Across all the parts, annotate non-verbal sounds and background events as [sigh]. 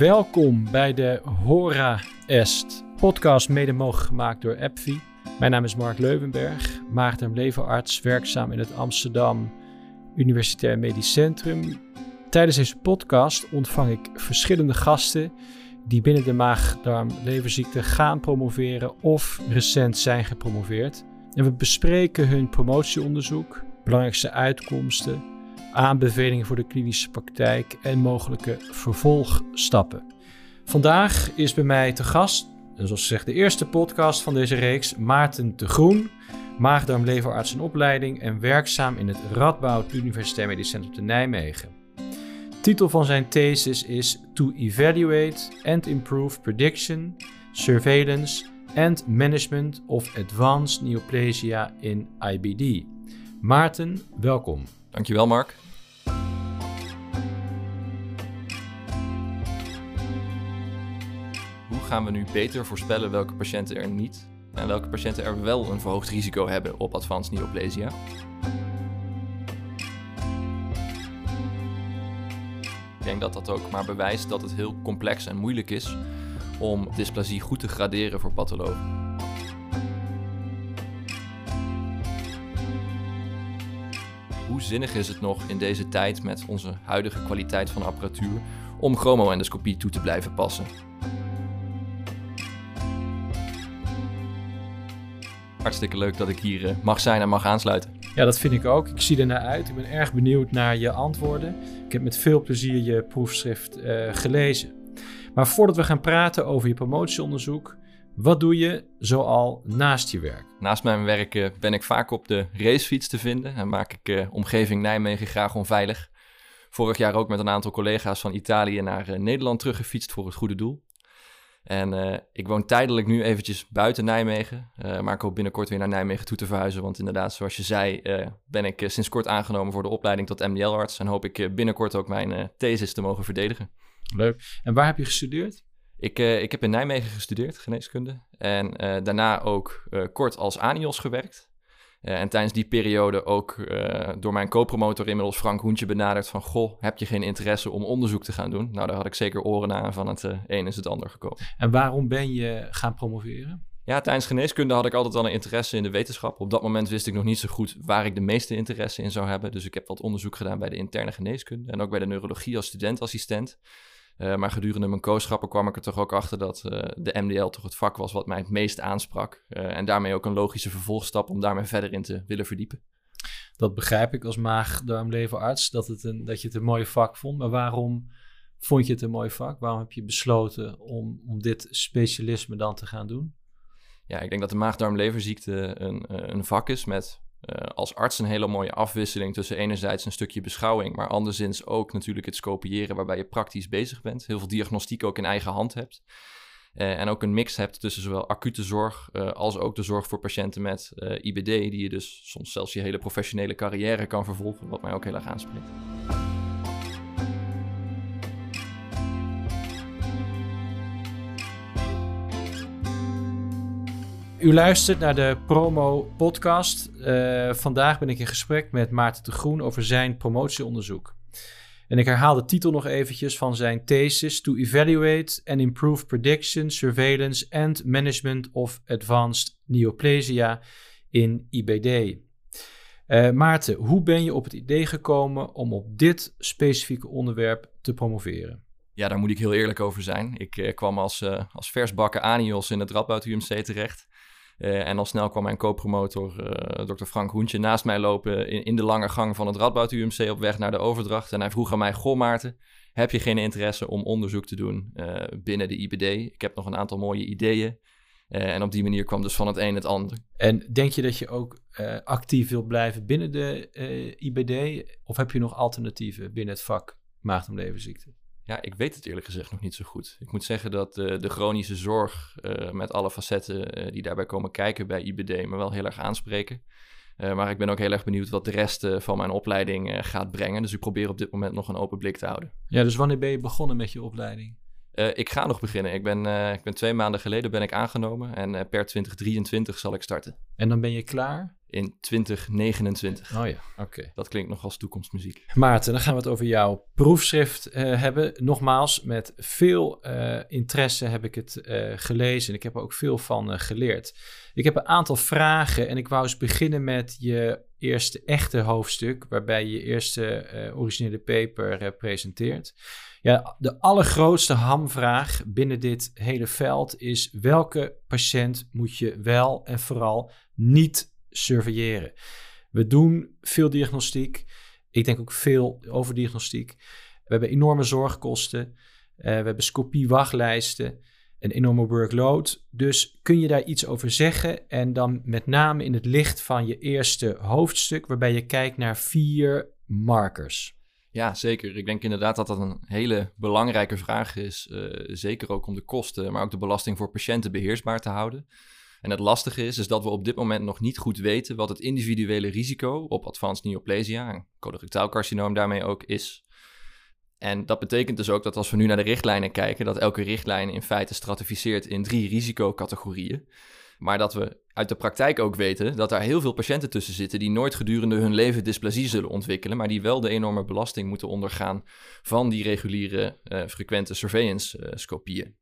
Welkom bij de Hora Est podcast, mede mogelijk gemaakt door AppVie. Mijn naam is Mark Leuvenberg, maagdarm leverarts, werkzaam in het Amsterdam Universitair Medisch Centrum. Tijdens deze podcast ontvang ik verschillende gasten die binnen de maag-darm-leverziekte gaan promoveren of recent zijn gepromoveerd. En we bespreken hun promotieonderzoek, belangrijkste uitkomsten, aanbevelingen voor de klinische praktijk en mogelijke vervolgstappen. Vandaag is bij mij te gast, zoals gezegd, de eerste podcast van deze reeks, Maarten de Groen, maagdarm-leverarts in opleiding en werkzaam in het Radboud Universitair Medisch Centrum te Nijmegen. Titel van zijn thesis is To Evaluate and Improve Prediction, Surveillance and Management of Advanced Neoplasia in IBD. Maarten, welkom. Dankjewel, Mark. Hoe gaan we nu beter voorspellen welke patiënten er niet en welke patiënten er wel een verhoogd risico hebben op advanced neoplasia? Ik denk dat dat ook maar bewijst dat het heel complex en moeilijk is om dysplasie goed te graderen voor pathologen. Zinnig is het nog in deze tijd met onze huidige kwaliteit van apparatuur om chromoendoscopie toe te blijven passen? Hartstikke leuk dat ik hier eh, mag zijn en mag aansluiten. Ja, dat vind ik ook. Ik zie er naar uit. Ik ben erg benieuwd naar je antwoorden. Ik heb met veel plezier je proefschrift uh, gelezen. Maar voordat we gaan praten over je promotieonderzoek, wat doe je zoal naast je werk? Naast mijn werk uh, ben ik vaak op de racefiets te vinden en maak ik uh, omgeving Nijmegen graag onveilig. Vorig jaar ook met een aantal collega's van Italië naar Nederland teruggefietst voor het goede doel. En ik woon tijdelijk nu eventjes buiten Nijmegen. Maar ik hoop binnenkort weer naar Nijmegen toe te verhuizen. Want inderdaad, zoals je zei, ben ik sinds kort aangenomen voor de opleiding tot MDL-arts. En hoop ik binnenkort ook mijn thesis te mogen verdedigen. Leuk. En waar heb je gestudeerd? Ik, ik heb in Nijmegen gestudeerd, geneeskunde. En daarna ook kort als ANIOS gewerkt. En tijdens die periode ook door mijn co-promotor inmiddels Frank Hoentje benaderd van... Goh, heb je geen interesse om onderzoek te gaan doen? Nou, daar had ik zeker oren aan van het een is het ander gekomen. En waarom ben je gaan promoveren? Ja, tijdens geneeskunde had ik altijd al een interesse in de wetenschap. Op dat moment wist ik nog niet zo goed waar ik de meeste interesse in zou hebben. Dus ik heb wat onderzoek gedaan bij de interne geneeskunde en ook bij de neurologie als studentassistent. Uh, maar gedurende mijn kooschappen kwam ik er toch ook achter dat uh, de MDL toch het vak was wat mij het meest aansprak. Uh, en daarmee ook een logische vervolgstap om daarmee verder in te willen verdiepen. Dat begrijp ik als maag-darmleverarts, dat, het een, dat je het een mooi vak vond. Maar waarom vond je het een mooi vak? Waarom heb je besloten om, om dit specialisme dan te gaan doen? Ja, ik denk dat de maag-darmleverziekte een, een vak is met uh, als arts een hele mooie afwisseling tussen enerzijds een stukje beschouwing, maar anderszins ook natuurlijk het scopiëren waarbij je praktisch bezig bent. Heel veel diagnostiek ook in eigen hand hebt. Uh, en ook een mix hebt tussen zowel acute zorg uh, als ook de zorg voor patiënten met IBD, die je dus soms zelfs je hele professionele carrière kan vervolgen, wat mij ook heel erg aanspreekt. U luistert naar de Promo Podcast. Uh, vandaag ben ik in gesprek met Maarten de Groen over zijn promotieonderzoek. En ik herhaal de titel nog eventjes van zijn thesis: To Evaluate and Improve Prediction, Surveillance and Management of Advanced Neoplasia in IBD. Uh, Maarten, hoe ben je op het idee gekomen om op dit specifieke onderwerp te promoveren? Ja, daar moet ik heel eerlijk over zijn. Ik uh, kwam als, uh, als versbakken anios in het Radboud UMC terecht. Uh, en al snel kwam mijn co-promotor, uh, dokter Frank Hoentje, naast mij lopen in, in, de lange gang van het Radboud UMC op weg naar de overdracht. En hij vroeg aan mij, goh Maarten, heb je geen interesse om onderzoek te doen uh, binnen de IBD? Ik heb nog een aantal mooie ideeën. en op die manier kwam dus van het een het ander. En denk je dat je ook actief wilt blijven binnen de IBD? Of heb je nog alternatieven binnen het vak maagdarmleverziekte? Ja, ik weet het eerlijk gezegd nog niet zo goed. Ik moet zeggen dat uh, de chronische zorg uh, met alle facetten uh, die daarbij komen kijken bij IBD me wel heel erg aanspreken. maar ik ben ook heel erg benieuwd wat de rest van mijn opleiding gaat brengen. Dus ik probeer op dit moment nog een open blik te houden. Ja, dus wanneer ben je begonnen met je opleiding? ik ga nog beginnen. Ik ben, ik ben twee maanden geleden ben ik aangenomen en per 2023 zal ik starten. En dan ben je klaar? In 2029. Oh ja, oké. Dat klinkt nog als toekomstmuziek. Maarten, dan gaan we het over jouw proefschrift uh, hebben. Nogmaals, met veel uh, interesse heb ik het uh, gelezen en ik heb er ook veel van geleerd. Ik heb een aantal vragen en ik wou eens beginnen met je eerste echte hoofdstuk, waarbij je je eerste originele paper presenteert. Ja, de allergrootste hamvraag binnen dit hele veld is welke patiënt moet je wel en vooral niet surveilleren. We doen veel diagnostiek. Ik denk ook veel overdiagnostiek. We hebben enorme zorgkosten. Uh, we hebben scopie-wachtlijsten. Een enorme workload. Dus kun je daar iets over zeggen? En dan met name in het licht van je eerste hoofdstuk, waarbij je kijkt naar vier markers. Ja, zeker. Ik denk inderdaad dat dat een hele belangrijke vraag is. Uh, zeker ook om de kosten, maar ook de belasting voor patiënten beheersbaar te houden. En het lastige is, is dat we op dit moment nog niet goed weten wat het individuele risico op advanced neoplasia en colorectaal carcinoom daarmee ook is. En dat betekent dus ook dat als we nu naar de richtlijnen kijken, dat elke richtlijn in feite stratificeert in drie risicocategorieën. Maar dat we uit de praktijk ook weten dat daar heel veel patiënten tussen zitten die nooit gedurende hun leven dysplasie zullen ontwikkelen, maar die wel de enorme belasting moeten ondergaan van die reguliere uh, frequente surveillance-scopieën. Uh,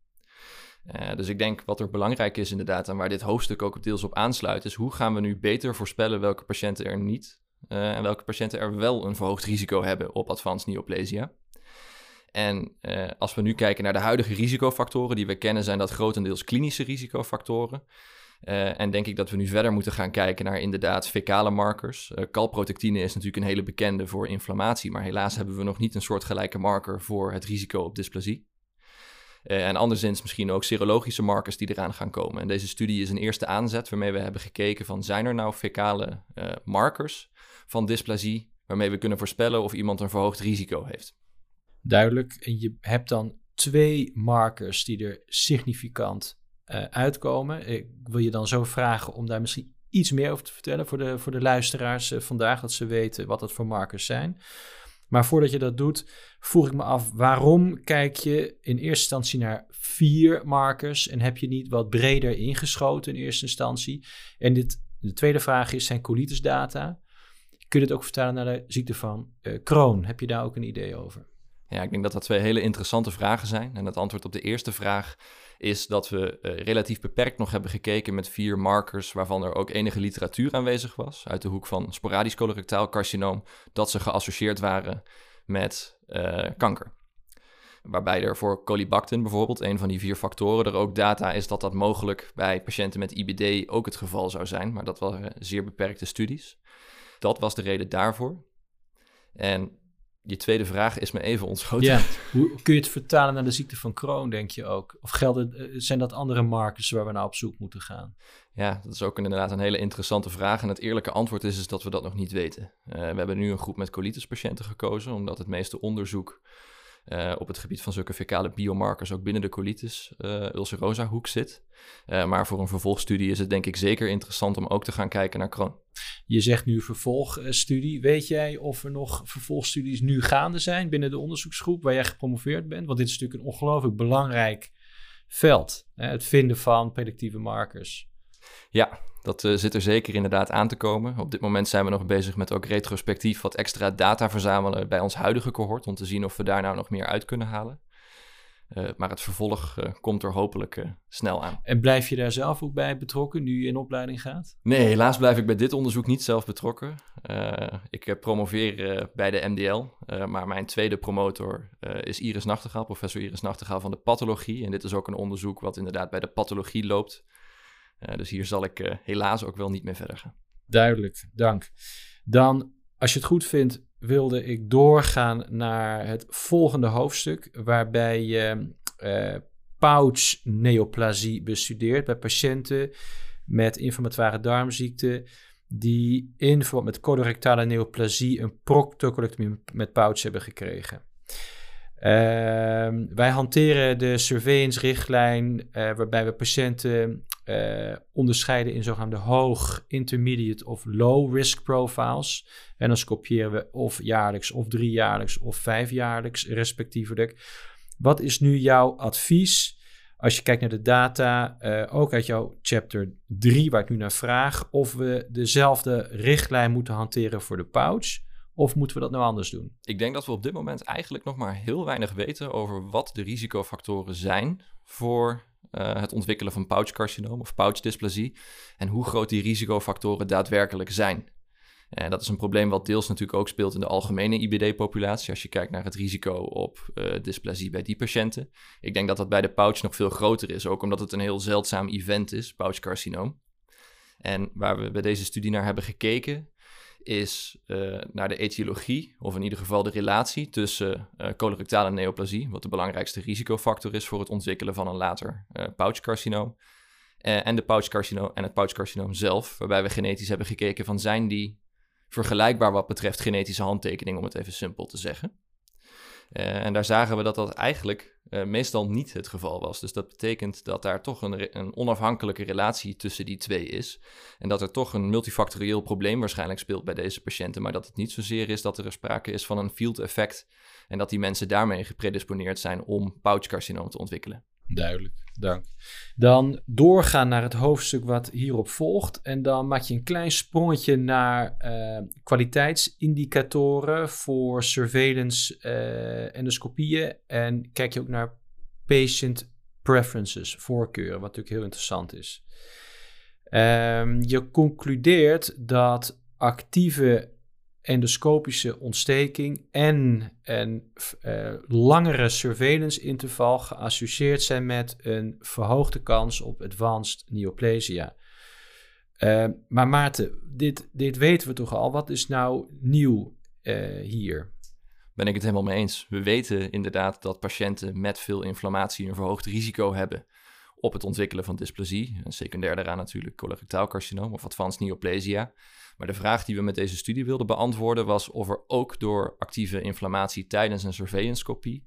dus ik denk wat er belangrijk is inderdaad en waar dit hoofdstuk ook deels op aansluit, is hoe gaan we nu beter voorspellen welke patiënten er niet uh, en welke patiënten er wel een verhoogd risico hebben op advanced neoplasia. En uh, als we nu kijken naar de huidige risicofactoren die we kennen, zijn dat grotendeels klinische risicofactoren. En denk ik dat we nu verder moeten gaan kijken naar inderdaad fecale markers. Calprotectine is natuurlijk een hele bekende voor inflammatie, maar helaas hebben we nog niet een soortgelijke marker voor het risico op dysplasie. Uh, en anderszins misschien ook serologische markers die eraan gaan komen. En deze studie is een eerste aanzet waarmee we hebben gekeken van zijn er nou fecale markers van dysplasie waarmee we kunnen voorspellen of iemand een verhoogd risico heeft. Duidelijk. En je hebt dan twee markers die er significant uh, uitkomen. Ik wil je dan zo vragen om daar misschien iets meer over te vertellen voor de, voor de luisteraars vandaag, dat ze weten wat dat voor markers zijn. Maar voordat je dat doet, vroeg ik me af, waarom kijk je in eerste instantie naar vier markers en heb je niet wat breder ingeschoten in eerste instantie? En dit, de tweede vraag is, zijn colitisdata? Kun je het ook vertalen naar de ziekte van uh, Crohn? Heb je daar ook een idee over? Ja, ik denk dat dat twee hele interessante vragen zijn. En het antwoord op de eerste vraag is dat we uh, relatief beperkt nog hebben gekeken met vier markers waarvan er ook enige literatuur aanwezig was uit de hoek van sporadisch colorectaal carcinoom, dat ze geassocieerd waren met uh, kanker. Waarbij er voor colibactin bijvoorbeeld, een van die vier factoren, er ook data is dat dat mogelijk bij patiënten met IBD ook het geval zou zijn, maar dat waren zeer beperkte studies. Dat was de reden daarvoor. En je tweede vraag is me even ontschoten. Ja, [laughs] hoe kun je het vertalen naar de ziekte van Crohn, denk je ook? Of gelden, eh, zijn dat andere markers waar we naar op zoek moeten gaan? Ja, dat is ook inderdaad een hele interessante vraag. En het eerlijke antwoord is, is dat we dat nog niet weten. Uh, we hebben nu een groep met colitis-patiënten gekozen, omdat het meeste onderzoek uh, op het gebied van zulke fecale biomarkers ook binnen de colitis uh, ulcerosa hoek zit. Uh, maar voor een vervolgstudie is het denk ik zeker interessant om ook te gaan kijken naar Crohn. Je zegt nu vervolgstudie. Weet jij of er nog vervolgstudies nu gaande zijn binnen de onderzoeksgroep waar jij gepromoveerd bent? Want dit is natuurlijk een ongelooflijk belangrijk veld. Hè? Het vinden van predictieve markers. Ja, dat uh, zit er zeker inderdaad aan te komen. Op dit moment zijn we nog bezig met ook retrospectief wat extra data verzamelen bij ons huidige cohort. Om te zien of we daar nou nog meer uit kunnen halen. Uh, maar het vervolg uh, komt er hopelijk snel aan. En blijf je daar zelf ook bij betrokken nu je in opleiding gaat? Nee, helaas blijf ik bij dit onderzoek niet zelf betrokken. ik promoveer bij de MDL, maar mijn tweede promotor is Iris Nachtegaal, professor Iris Nachtegaal van de pathologie. En dit is ook een onderzoek wat inderdaad bij de pathologie loopt. Uh, dus hier zal ik uh, helaas ook wel niet meer verder gaan. Duidelijk, dank. Dan, als je het goed vindt, wilde ik doorgaan naar het volgende hoofdstuk, waarbij je uh, pouchneoplasie bestudeert bij patiënten met inflammatoire darmziekte die in verband met colorectale neoplasie een proctocolectomie met pouch hebben gekregen. Uh, wij hanteren de surveillance-richtlijn waarbij we patiënten uh, onderscheiden in zogenaamde hoog, intermediate of low risk profiles. En dan scopiëren we of jaarlijks, of driejaarlijks, of vijfjaarlijks respectievelijk. Wat is nu jouw advies als je kijkt naar de data, uh, ook uit jouw chapter 3, waar ik nu naar vraag, of we dezelfde richtlijn moeten hanteren voor de pouch, of moeten we dat nou anders doen? Ik denk dat we op dit moment eigenlijk nog maar heel weinig weten over wat de risicofactoren zijn voor uh, het ontwikkelen van pouchcarcinoom of pouchdysplasie en hoe groot die risicofactoren daadwerkelijk zijn. En dat is een probleem wat deels natuurlijk ook speelt in de algemene IBD-populatie. Als je kijkt naar het risico op uh, dysplasie bij die patiënten. Ik denk dat dat bij de pouch nog veel groter is, ook omdat het een heel zeldzaam event is, pouchcarcinoom. En waar we bij deze studie naar hebben gekeken, is uh, naar de etiologie, of in ieder geval de relatie tussen uh, colorectale neoplasie, wat de belangrijkste risicofactor is voor het ontwikkelen van een later uh, pouchcarcinoom, en, de pouchcarcinoom, en het pouchcarcinoom zelf, waarbij we genetisch hebben gekeken van zijn die vergelijkbaar wat betreft genetische handtekening, om het even simpel te zeggen. Uh, en daar zagen we dat dat eigenlijk uh, meestal niet het geval was. Dus dat betekent dat daar toch een, een, onafhankelijke relatie tussen die twee is. En dat er toch een multifactorieel probleem waarschijnlijk speelt bij deze patiënten. Maar dat het niet zozeer is dat er sprake is van een field effect. En dat die mensen daarmee gepredisponeerd zijn om pouchcarcinoom te ontwikkelen. Duidelijk, dank. Dan doorgaan naar het hoofdstuk wat hierop volgt. En dan maak je een klein sprongetje naar uh, kwaliteitsindicatoren voor surveillance uh, endoscopieën. En kijk je ook naar patient preferences, voorkeuren, wat natuurlijk heel interessant is. Um, je concludeert dat actieve endoscopische ontsteking en een uh, langere surveillance interval geassocieerd zijn met een verhoogde kans op advanced neoplasia. Uh, maar Maarten, dit, dit weten we toch al. Wat is nou nieuw uh, hier? Ben ik het helemaal mee eens. We weten inderdaad dat patiënten met veel inflammatie een verhoogd risico hebben op het ontwikkelen van dysplasie. En secundair daaraan natuurlijk colorectaal carcinoom of advanced neoplasia. Maar de vraag die we met deze studie wilden beantwoorden was of er ook door actieve inflammatie tijdens een surveillancekopie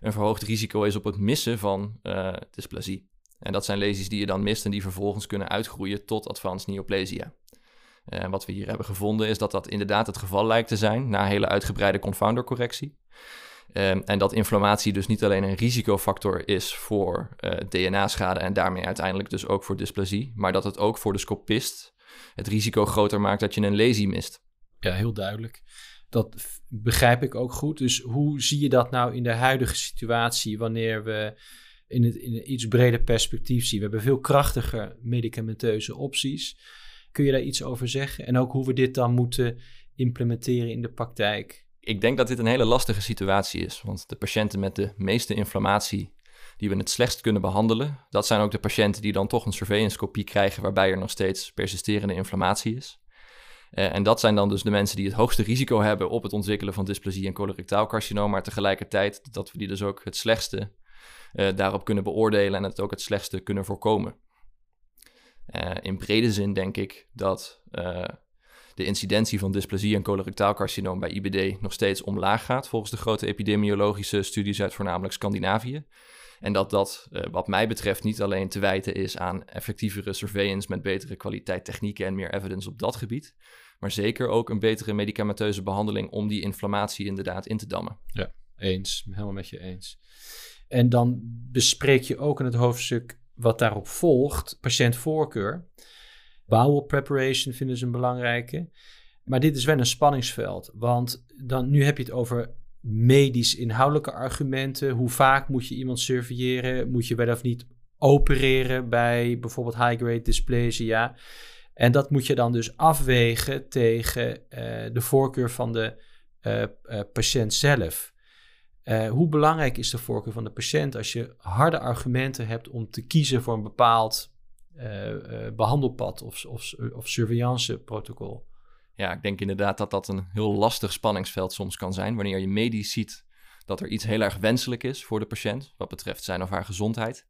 een verhoogd risico is op het missen van uh, dysplasie. En dat zijn lesies die je dan mist en die vervolgens kunnen uitgroeien tot advanced neoplasia. En uh, wat we hier hebben gevonden is dat dat inderdaad het geval lijkt te zijn na hele uitgebreide confoundercorrectie. Um, en dat inflammatie dus niet alleen een risicofactor is voor uh, DNA-schade en daarmee uiteindelijk dus ook voor dysplasie, maar dat het ook voor de scopist het risico groter maakt dat je een lesie mist. Ja, heel duidelijk. Dat begrijp ik ook goed. Dus hoe zie je dat nou in de huidige situatie wanneer we in, het, in een iets breder perspectief zien? We hebben veel krachtiger medicamenteuze opties. Kun je daar iets over zeggen? En ook hoe we dit dan moeten implementeren in de praktijk? Ik denk dat dit een hele lastige situatie is, want de patiënten met de meeste inflammatie die we het slechtst kunnen behandelen. Dat zijn ook de patiënten die dan toch een surveillancekopie krijgen waarbij er nog steeds persisterende inflammatie is. Uh, en dat zijn dan dus de mensen die het hoogste risico hebben op het ontwikkelen van dysplasie en colorectaal carcinoom, maar tegelijkertijd dat we die dus ook het slechtste uh, daarop kunnen beoordelen en het ook het slechtste kunnen voorkomen. Uh, in brede zin denk ik dat de incidentie van dysplasie en colorectaal carcinoom bij IBD nog steeds omlaag gaat, volgens de grote epidemiologische studies uit voornamelijk Scandinavië. En dat dat, uh, wat mij betreft, niet alleen te wijten is aan effectievere surveillance met betere kwaliteit technieken en meer evidence op dat gebied, maar zeker ook een betere medicamenteuze behandeling om die inflammatie inderdaad in te dammen. Ja, eens. Helemaal met je eens. En dan bespreek je ook in het hoofdstuk wat daarop volgt, patiëntvoorkeur. Bowel preparation vinden ze een belangrijke. Maar dit is wel een spanningsveld, want dan, nu heb je het over medisch inhoudelijke argumenten. Hoe vaak moet je iemand surveilleren? Moet je wel of niet opereren bij bijvoorbeeld high-grade dysplasia? En dat moet je dan dus afwegen tegen uh, de voorkeur van de uh, uh, patiënt zelf. hoe belangrijk is de voorkeur van de patiënt als je harde argumenten hebt om te kiezen voor een bepaald behandelpad of, of, of surveillanceprotocol? ja, ik denk inderdaad dat dat een heel lastig spanningsveld soms kan zijn. Wanneer je medisch ziet dat er iets heel erg wenselijk is voor de patiënt, wat betreft zijn of haar gezondheid.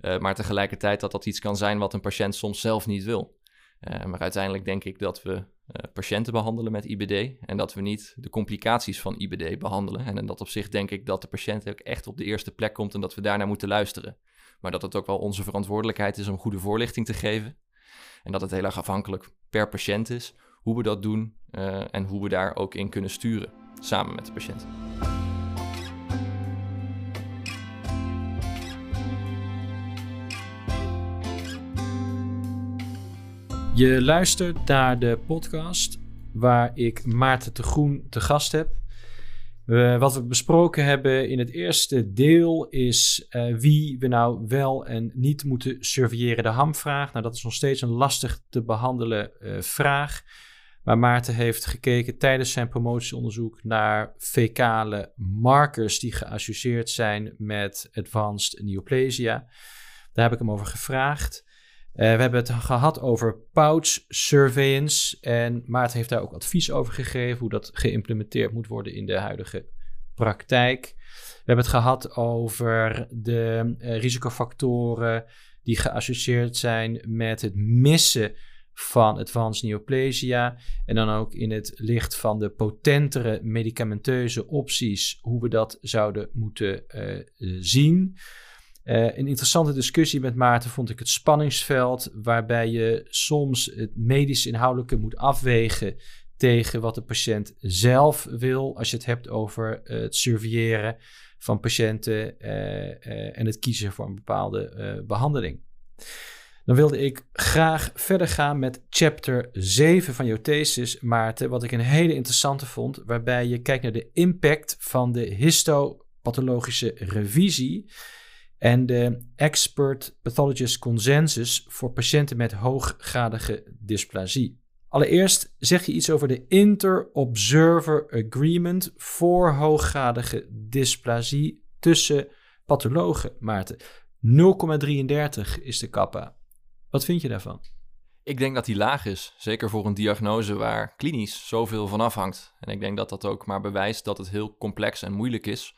Uh, maar tegelijkertijd dat dat iets kan zijn wat een patiënt soms zelf niet wil. Maar uiteindelijk denk ik dat we patiënten behandelen met IBD en dat we niet de complicaties van IBD behandelen. En in dat opzicht denk ik dat de patiënt ook echt op de eerste plek komt en dat we daarnaar moeten luisteren. Maar dat het ook wel onze verantwoordelijkheid is om goede voorlichting te geven. En dat het heel erg afhankelijk per patiënt is hoe we dat doen eh, en hoe we daar ook in kunnen sturen samen met de patiënt. Je luistert naar de podcast waar ik Maarten de Groen te gast heb. Uh, wat we besproken hebben in het eerste deel is uh, wie we nou wel en niet moeten surveilleren. De hamvraag. Nou, dat is nog steeds een lastig te behandelen uh, vraag. Maar Maarten heeft gekeken tijdens zijn promotieonderzoek naar fecale markers die geassocieerd zijn met advanced neoplasia. Daar heb ik hem over gevraagd. Uh, we hebben het gehad over pouch surveillance. En Maarten heeft daar ook advies over gegeven hoe dat geïmplementeerd moet worden in de huidige praktijk. We hebben het gehad over de uh, risicofactoren die geassocieerd zijn met het missen van advanced neoplasia. En dan ook in het licht van de potentere medicamenteuze opties, hoe we dat zouden moeten uh, zien. Uh, een interessante discussie met Maarten vond ik het spanningsveld, waarbij je soms het medisch inhoudelijke moet afwegen tegen wat de patiënt zelf wil, als je het hebt over uh, het surveilleren van patiënten uh, en het kiezen voor een bepaalde behandeling. Dan wilde ik graag verder gaan met chapter 7 van jouw thesis, Maarten, wat ik een hele interessante vond, waarbij je kijkt naar de impact van de histopathologische revisie en de Expert Pathologist Consensus voor patiënten met hooggradige dysplasie. Allereerst zeg je iets over de Inter-Observer Agreement voor hooggradige dysplasie tussen pathologen, Maarten. 0,33 is de kappa. Wat vind je daarvan? Ik denk dat die laag is, zeker voor een diagnose waar klinisch zoveel van afhangt. En ik denk dat dat ook maar bewijst dat het heel complex en moeilijk is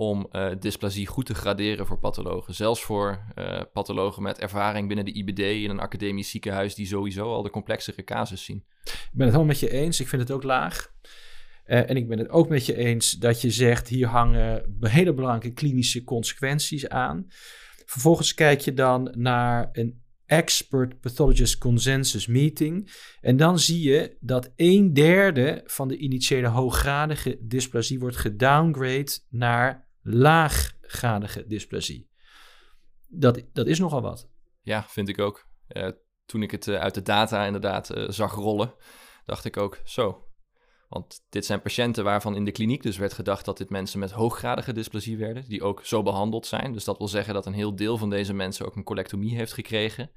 om uh, dysplasie goed te graderen voor pathologen. Zelfs voor uh, pathologen met ervaring binnen de IBD in een academisch ziekenhuis die sowieso al de complexere casus zien. Ik ben het helemaal met je eens. Ik vind het ook laag. Uh, en ik ben het ook met je eens dat je zegt hier hangen hele belangrijke klinische consequenties aan. Vervolgens kijk je dan naar een Expert Pathologist Consensus Meeting. En dan zie je dat een derde van de initiële hooggradige dysplasie wordt gedowngrade naar laaggradige dysplasie. Dat, dat is nogal wat. Ja, vind ik ook. Uh, toen ik het uh, uit de data inderdaad uh, zag rollen, dacht ik ook zo. Want dit zijn patiënten waarvan in de kliniek dus werd gedacht dat dit mensen met hooggradige dysplasie werden, die ook zo behandeld zijn. Dus dat wil zeggen dat een heel deel van deze mensen ook een colectomie heeft gekregen.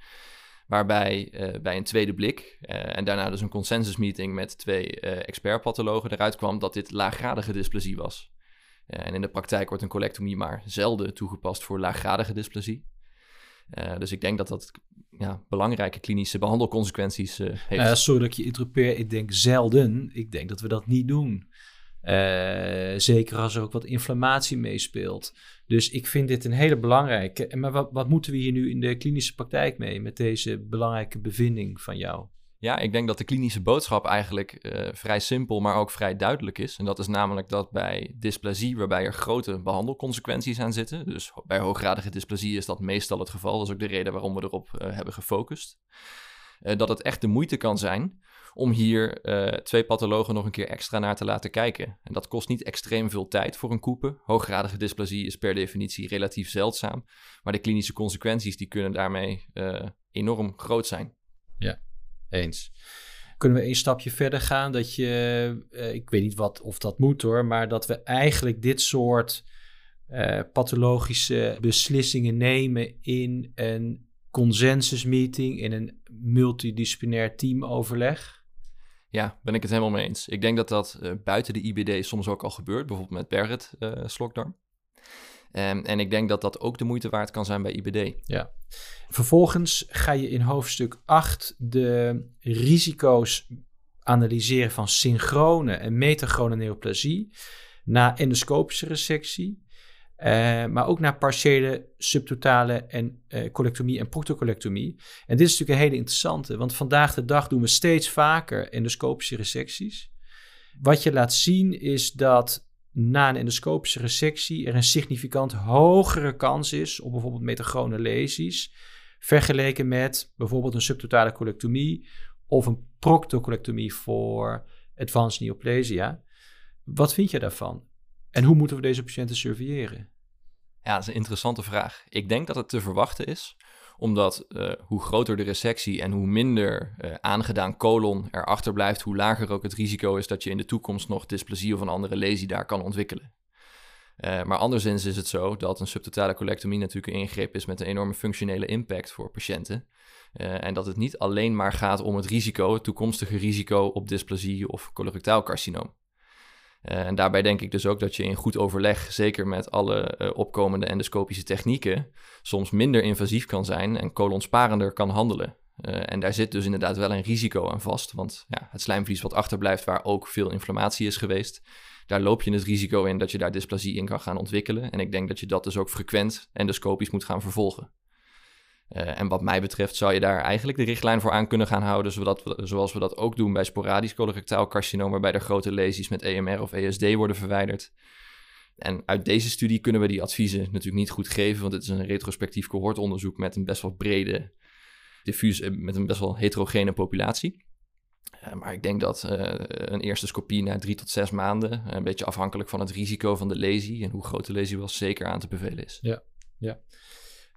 Waarbij bij een tweede blik en daarna dus een consensusmeeting met twee expertpathologen eruit kwam dat dit laaggradige dysplasie was. En in de praktijk wordt een colectomie maar zelden toegepast voor laaggradige dysplasie. Uh, dus ik denk dat dat ja, belangrijke klinische behandelconsequenties uh, heeft. Uh, sorry dat ik je interrupeer. Ik denk zelden. Ik denk dat we dat niet doen. zeker als er ook wat inflammatie meespeelt. Dus ik vind dit een hele belangrijke. Maar wat, wat moeten we hier nu in de klinische praktijk mee met deze belangrijke bevinding van jou? Ja, ik denk dat de klinische boodschap eigenlijk uh, vrij simpel, maar ook vrij duidelijk is. En dat is namelijk dat bij dysplasie, waarbij er grote behandelconsequenties aan zitten, dus bij hooggradige dysplasie is dat meestal het geval, dat is ook de reden waarom we erop uh, hebben gefocust, uh, dat het echt de moeite kan zijn om hier twee pathologen nog een keer extra naar te laten kijken. En dat kost niet extreem veel tijd voor een koepen. Hooggradige dysplasie is per definitie relatief zeldzaam, maar de klinische consequenties die kunnen daarmee enorm groot zijn. Ja, eens. Kunnen we een stapje verder gaan dat je, uh, ik weet niet wat of dat moet hoor, maar dat we eigenlijk dit soort uh, pathologische beslissingen nemen in een consensusmeeting, in een multidisciplinair teamoverleg? Ja, ben ik het helemaal mee eens. Ik denk dat dat uh, buiten de IBD soms ook al gebeurt, bijvoorbeeld met Berget slokdarm. Um, en ik denk dat dat ook de moeite waard kan zijn bij IBD. Ja. Vervolgens ga je in hoofdstuk 8 de risico's analyseren van synchrone en metachrone neoplasie na endoscopische resectie. Uh, maar ook naar partiële, subtotale en uh, colectomie en proctocolectomie. En dit is natuurlijk een hele interessante, want vandaag de dag doen we steeds vaker endoscopische resecties. Wat je laat zien is dat na een endoscopische resectie er een significant hogere kans is op bijvoorbeeld metagone lesies, vergeleken met bijvoorbeeld een subtotale colectomie of een proctocolectomie voor advanced neoplasia. Wat vind je daarvan? En hoe moeten we deze patiënten surveilleren? Ja, dat is een interessante vraag. Ik denk dat het te verwachten is Omdat hoe groter de resectie en hoe minder aangedaan colon erachter blijft, hoe lager ook het risico is dat je in de toekomst nog dysplasie of een andere lesie daar kan ontwikkelen. maar anderszins is het zo dat een subtotale colectomie natuurlijk een ingreep is met een enorme functionele impact voor patiënten. En dat het niet alleen maar gaat om het risico, het toekomstige risico op dysplasie of colorectaal carcinoom. Uh, en daarbij denk ik dus ook dat je in goed overleg, zeker met alle uh, opkomende endoscopische technieken, soms minder invasief kan zijn en kolonsparender kan handelen. en daar zit dus inderdaad wel een risico aan vast, want ja, het slijmvlies wat achterblijft waar ook veel inflammatie is geweest, daar loop je het risico in dat je daar dysplasie in kan gaan ontwikkelen. En ik denk dat je dat dus ook frequent endoscopisch moet gaan vervolgen. Uh, en wat mij betreft zou je daar eigenlijk de richtlijn voor aan kunnen gaan houden, zodat we, zoals we dat ook doen bij sporadisch colorectaal carcinoom, waarbij er grote lesies met EMR of ESD worden verwijderd. En uit deze studie kunnen we die adviezen natuurlijk niet goed geven, want het is een retrospectief cohortonderzoek met een best wel brede, diffuus, eh, met een best wel heterogene populatie. Uh, maar ik denk dat een eerste scopie na drie tot zes maanden, een beetje afhankelijk van het risico van de lesie en hoe groot de lesie was, zeker aan te bevelen is. Ja, ja.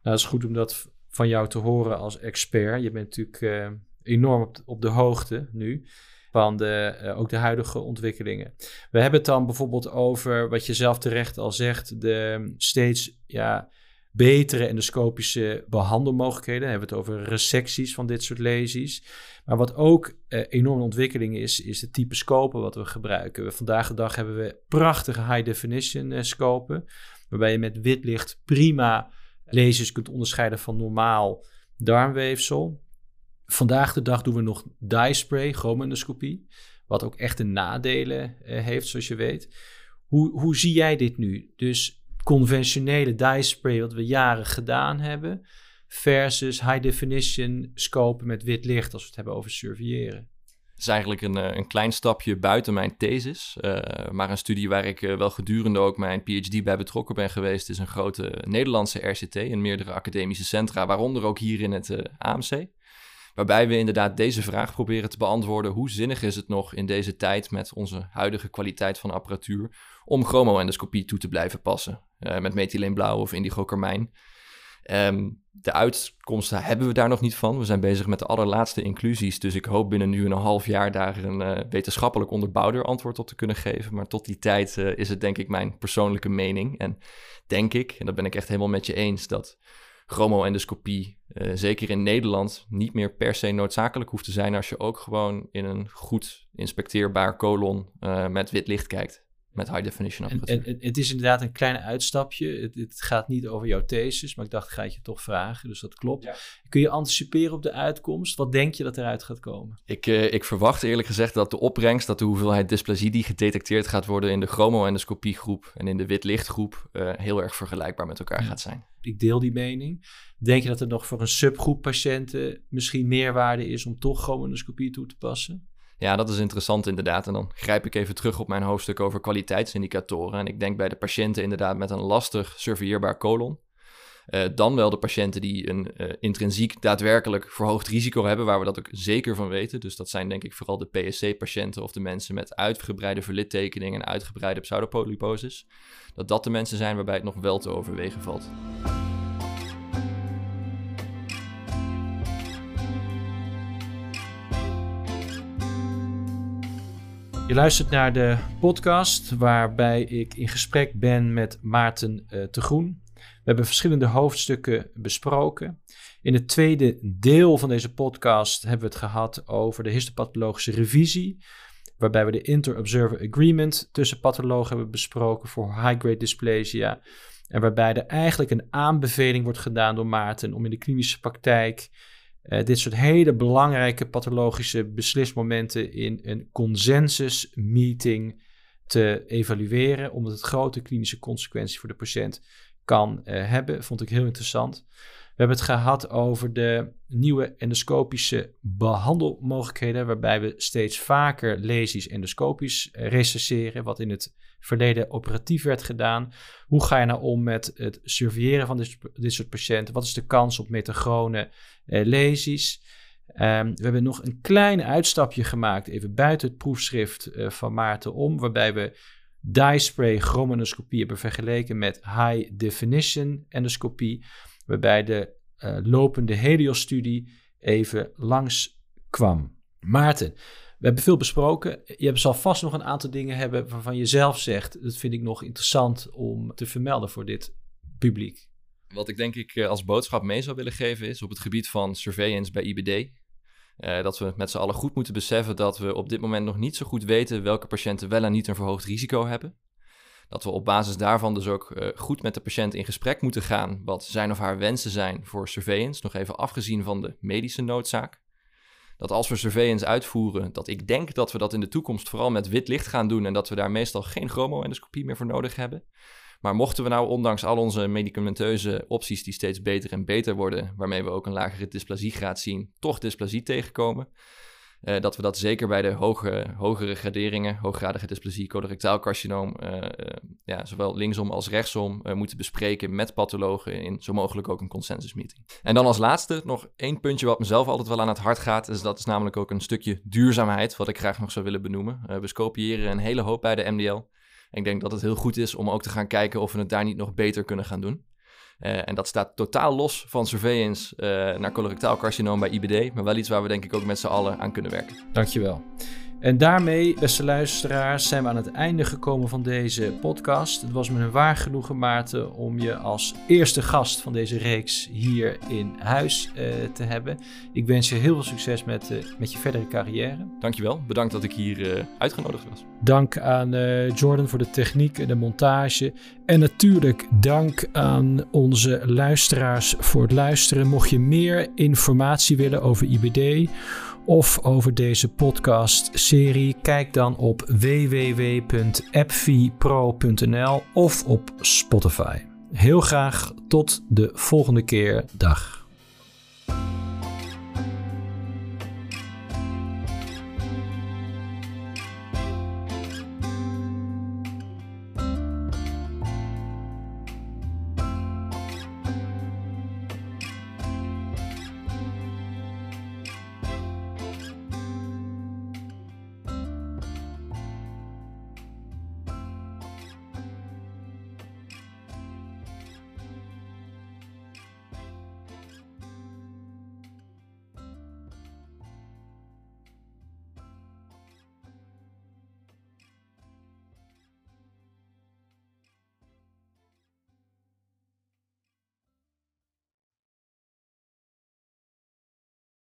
Nou, dat is goed om dat van jou te horen als expert. Je bent natuurlijk uh, enorm op, de hoogte nu van de, uh, ook de huidige ontwikkelingen. We hebben het dan bijvoorbeeld over wat je zelf terecht al zegt, de steeds ja, betere endoscopische behandelmogelijkheden. Dan hebben we het over resecties van dit soort lesies. Maar wat ook uh, enorme ontwikkeling is, is de type scopen wat we gebruiken. Vandaag de dag hebben we prachtige high definition scopen, waarbij je met wit licht prima lezers kunt onderscheiden van normaal darmweefsel. Vandaag de dag doen we nog dye spray, chromoendoscopie, wat ook echt een nadelen uh, heeft, zoals je weet. Hoe, hoe zie jij dit nu? Dus conventionele dye spray, wat we jaren gedaan hebben, versus high definition scopen met wit licht, als we het hebben over surveilleren. Het is eigenlijk een, eh, een klein stapje buiten mijn thesis. Uh, maar een studie waar ik uh, wel gedurende ook mijn PhD bij betrokken ben geweest, is een grote Nederlandse RCT in meerdere academische centra, waaronder ook hier in het uh, AMC. Waarbij we inderdaad deze vraag proberen te beantwoorden: hoe zinnig is het nog in deze tijd met onze huidige kwaliteit van apparatuur om chromoendoscopie toe te blijven passen? met methyleenblauw of indigo-carmijn. Um, de uitkomsten hebben we daar nog niet van. We zijn bezig met de allerlaatste inclusies. Dus ik hoop binnen nu een half jaar daar een uh, wetenschappelijk onderbouwder antwoord op te kunnen geven. Maar tot die tijd uh, is het denk ik mijn persoonlijke mening. En denk ik, en dat ben ik echt helemaal met je eens, dat chromoendoscopie, uh, zeker in Nederland, niet meer per se noodzakelijk hoeft te zijn als je ook gewoon in een goed inspecteerbaar kolon met wit licht kijkt met high definition apparatuur. En, het is inderdaad een klein uitstapje. Het, het, gaat niet over jouw thesis, maar ik dacht, ga ik je toch vragen. Dus dat klopt. Kun je anticiperen op de uitkomst? Wat denk je dat eruit gaat komen? Ik, uh, ik verwacht eerlijk gezegd dat de opbrengst, dat de hoeveelheid dysplasie die gedetecteerd gaat worden in de chromoendoscopiegroep en in de witlichtgroep uh, heel erg vergelijkbaar met elkaar gaat zijn. Ik deel die mening. Denk je dat er nog voor een subgroep patiënten misschien meerwaarde is om toch chromoendoscopie toe te passen? Ja, dat is interessant inderdaad. En dan grijp ik even terug op mijn hoofdstuk over kwaliteitsindicatoren. En ik denk bij de patiënten inderdaad met een lastig surveilleerbaar colon. Uh, dan wel de patiënten die een uh, intrinsiek daadwerkelijk verhoogd risico hebben, waar we dat ook zeker van weten. Dus dat zijn denk ik vooral de PSC-patiënten of de mensen met uitgebreide verlittekening en uitgebreide pseudopolyposes. Dat dat de mensen zijn waarbij het nog wel te overwegen valt. Je luistert naar de podcast waarbij ik in gesprek ben met Maarten uh, te Groen. We hebben verschillende hoofdstukken besproken. In het tweede deel van deze podcast hebben we het gehad over de histopathologische revisie, waarbij we de inter-observer agreement tussen pathologen hebben besproken voor high-grade dysplasia. En waarbij er eigenlijk een aanbeveling wordt gedaan door Maarten om in de klinische praktijk uh, dit soort hele belangrijke pathologische beslismomenten in een consensus meeting te evalueren, omdat het grote klinische consequenties voor de patiënt kan uh, hebben. Vond ik heel interessant. We hebben het gehad over de nieuwe endoscopische behandelmogelijkheden, waarbij we steeds vaker lesies endoscopisch uh, recesseren, wat in het verleden operatief werd gedaan. Hoe ga je nou om met het surveilleren van dit, soort patiënten? Wat is de kans op metagone uh, lesies? Um, we hebben nog een klein uitstapje gemaakt, even buiten het proefschrift uh, van Maarten om, waarbij we dye spray chromonoscopie hebben vergeleken met high definition endoscopie, waarbij de uh, lopende Helios-studie even langs kwam. Maarten, we hebben veel besproken. Je zal vast nog een aantal dingen hebben waarvan je zelf zegt, dat vind ik nog interessant om te vermelden voor dit publiek. Wat ik denk ik eh, als boodschap mee zou willen geven is op het gebied van surveillance bij IBD. Uh, dat we met z'n allen goed moeten beseffen dat we op dit moment nog niet zo goed weten welke patiënten wel en niet een verhoogd risico hebben. Dat we op basis daarvan dus ook uh, goed met de patiënt in gesprek moeten gaan wat zijn of haar wensen zijn voor surveillance, nog even afgezien van de medische noodzaak. Dat als we surveillance uitvoeren, dat ik denk dat we dat in de toekomst vooral met wit licht gaan doen en dat we daar meestal geen chromoendoscopie meer voor nodig hebben. Maar mochten we nou, ondanks al onze medicamenteuze opties die steeds beter en beter worden, waarmee we ook een lagere dysplasiegraad zien, toch dysplasie tegenkomen, uh, dat we dat zeker bij de hoge, hogere graderingen, hooggradige dysplasie, colorectaal carcinoom, uh, uh, ja, zowel linksom als rechtsom moeten bespreken met pathologen in zo mogelijk ook een consensusmeeting. En dan als laatste nog één puntje wat mezelf altijd wel aan het hart gaat, is dat is namelijk ook een stukje duurzaamheid, wat ik graag nog zou willen benoemen. we scopiëren een hele hoop bij de MDL ik denk dat het heel goed is om ook te gaan kijken of we het daar niet nog beter kunnen gaan doen. Uh, en dat staat totaal los van surveillance uh, naar colorectaal carcinoom bij IBD, maar wel iets waar we denk ik ook met z'n allen aan kunnen werken. Dankjewel. En daarmee, beste luisteraars, zijn we aan het einde gekomen van deze podcast. Het was me een waar genoegen, Maarten, om je als eerste gast van deze reeks hier in huis uh, te hebben. Ik wens je heel veel succes met, uh, met je verdere carrière. Dankjewel, bedankt dat ik hier uh, uitgenodigd was. Dank aan Jordan voor de techniek en de montage. En natuurlijk dank aan onze luisteraars voor het luisteren. Mocht je meer informatie willen over IBD of over deze podcast-serie, kijk dan op www.appvipro.nl of op Spotify. Heel graag tot de volgende keer. Dag.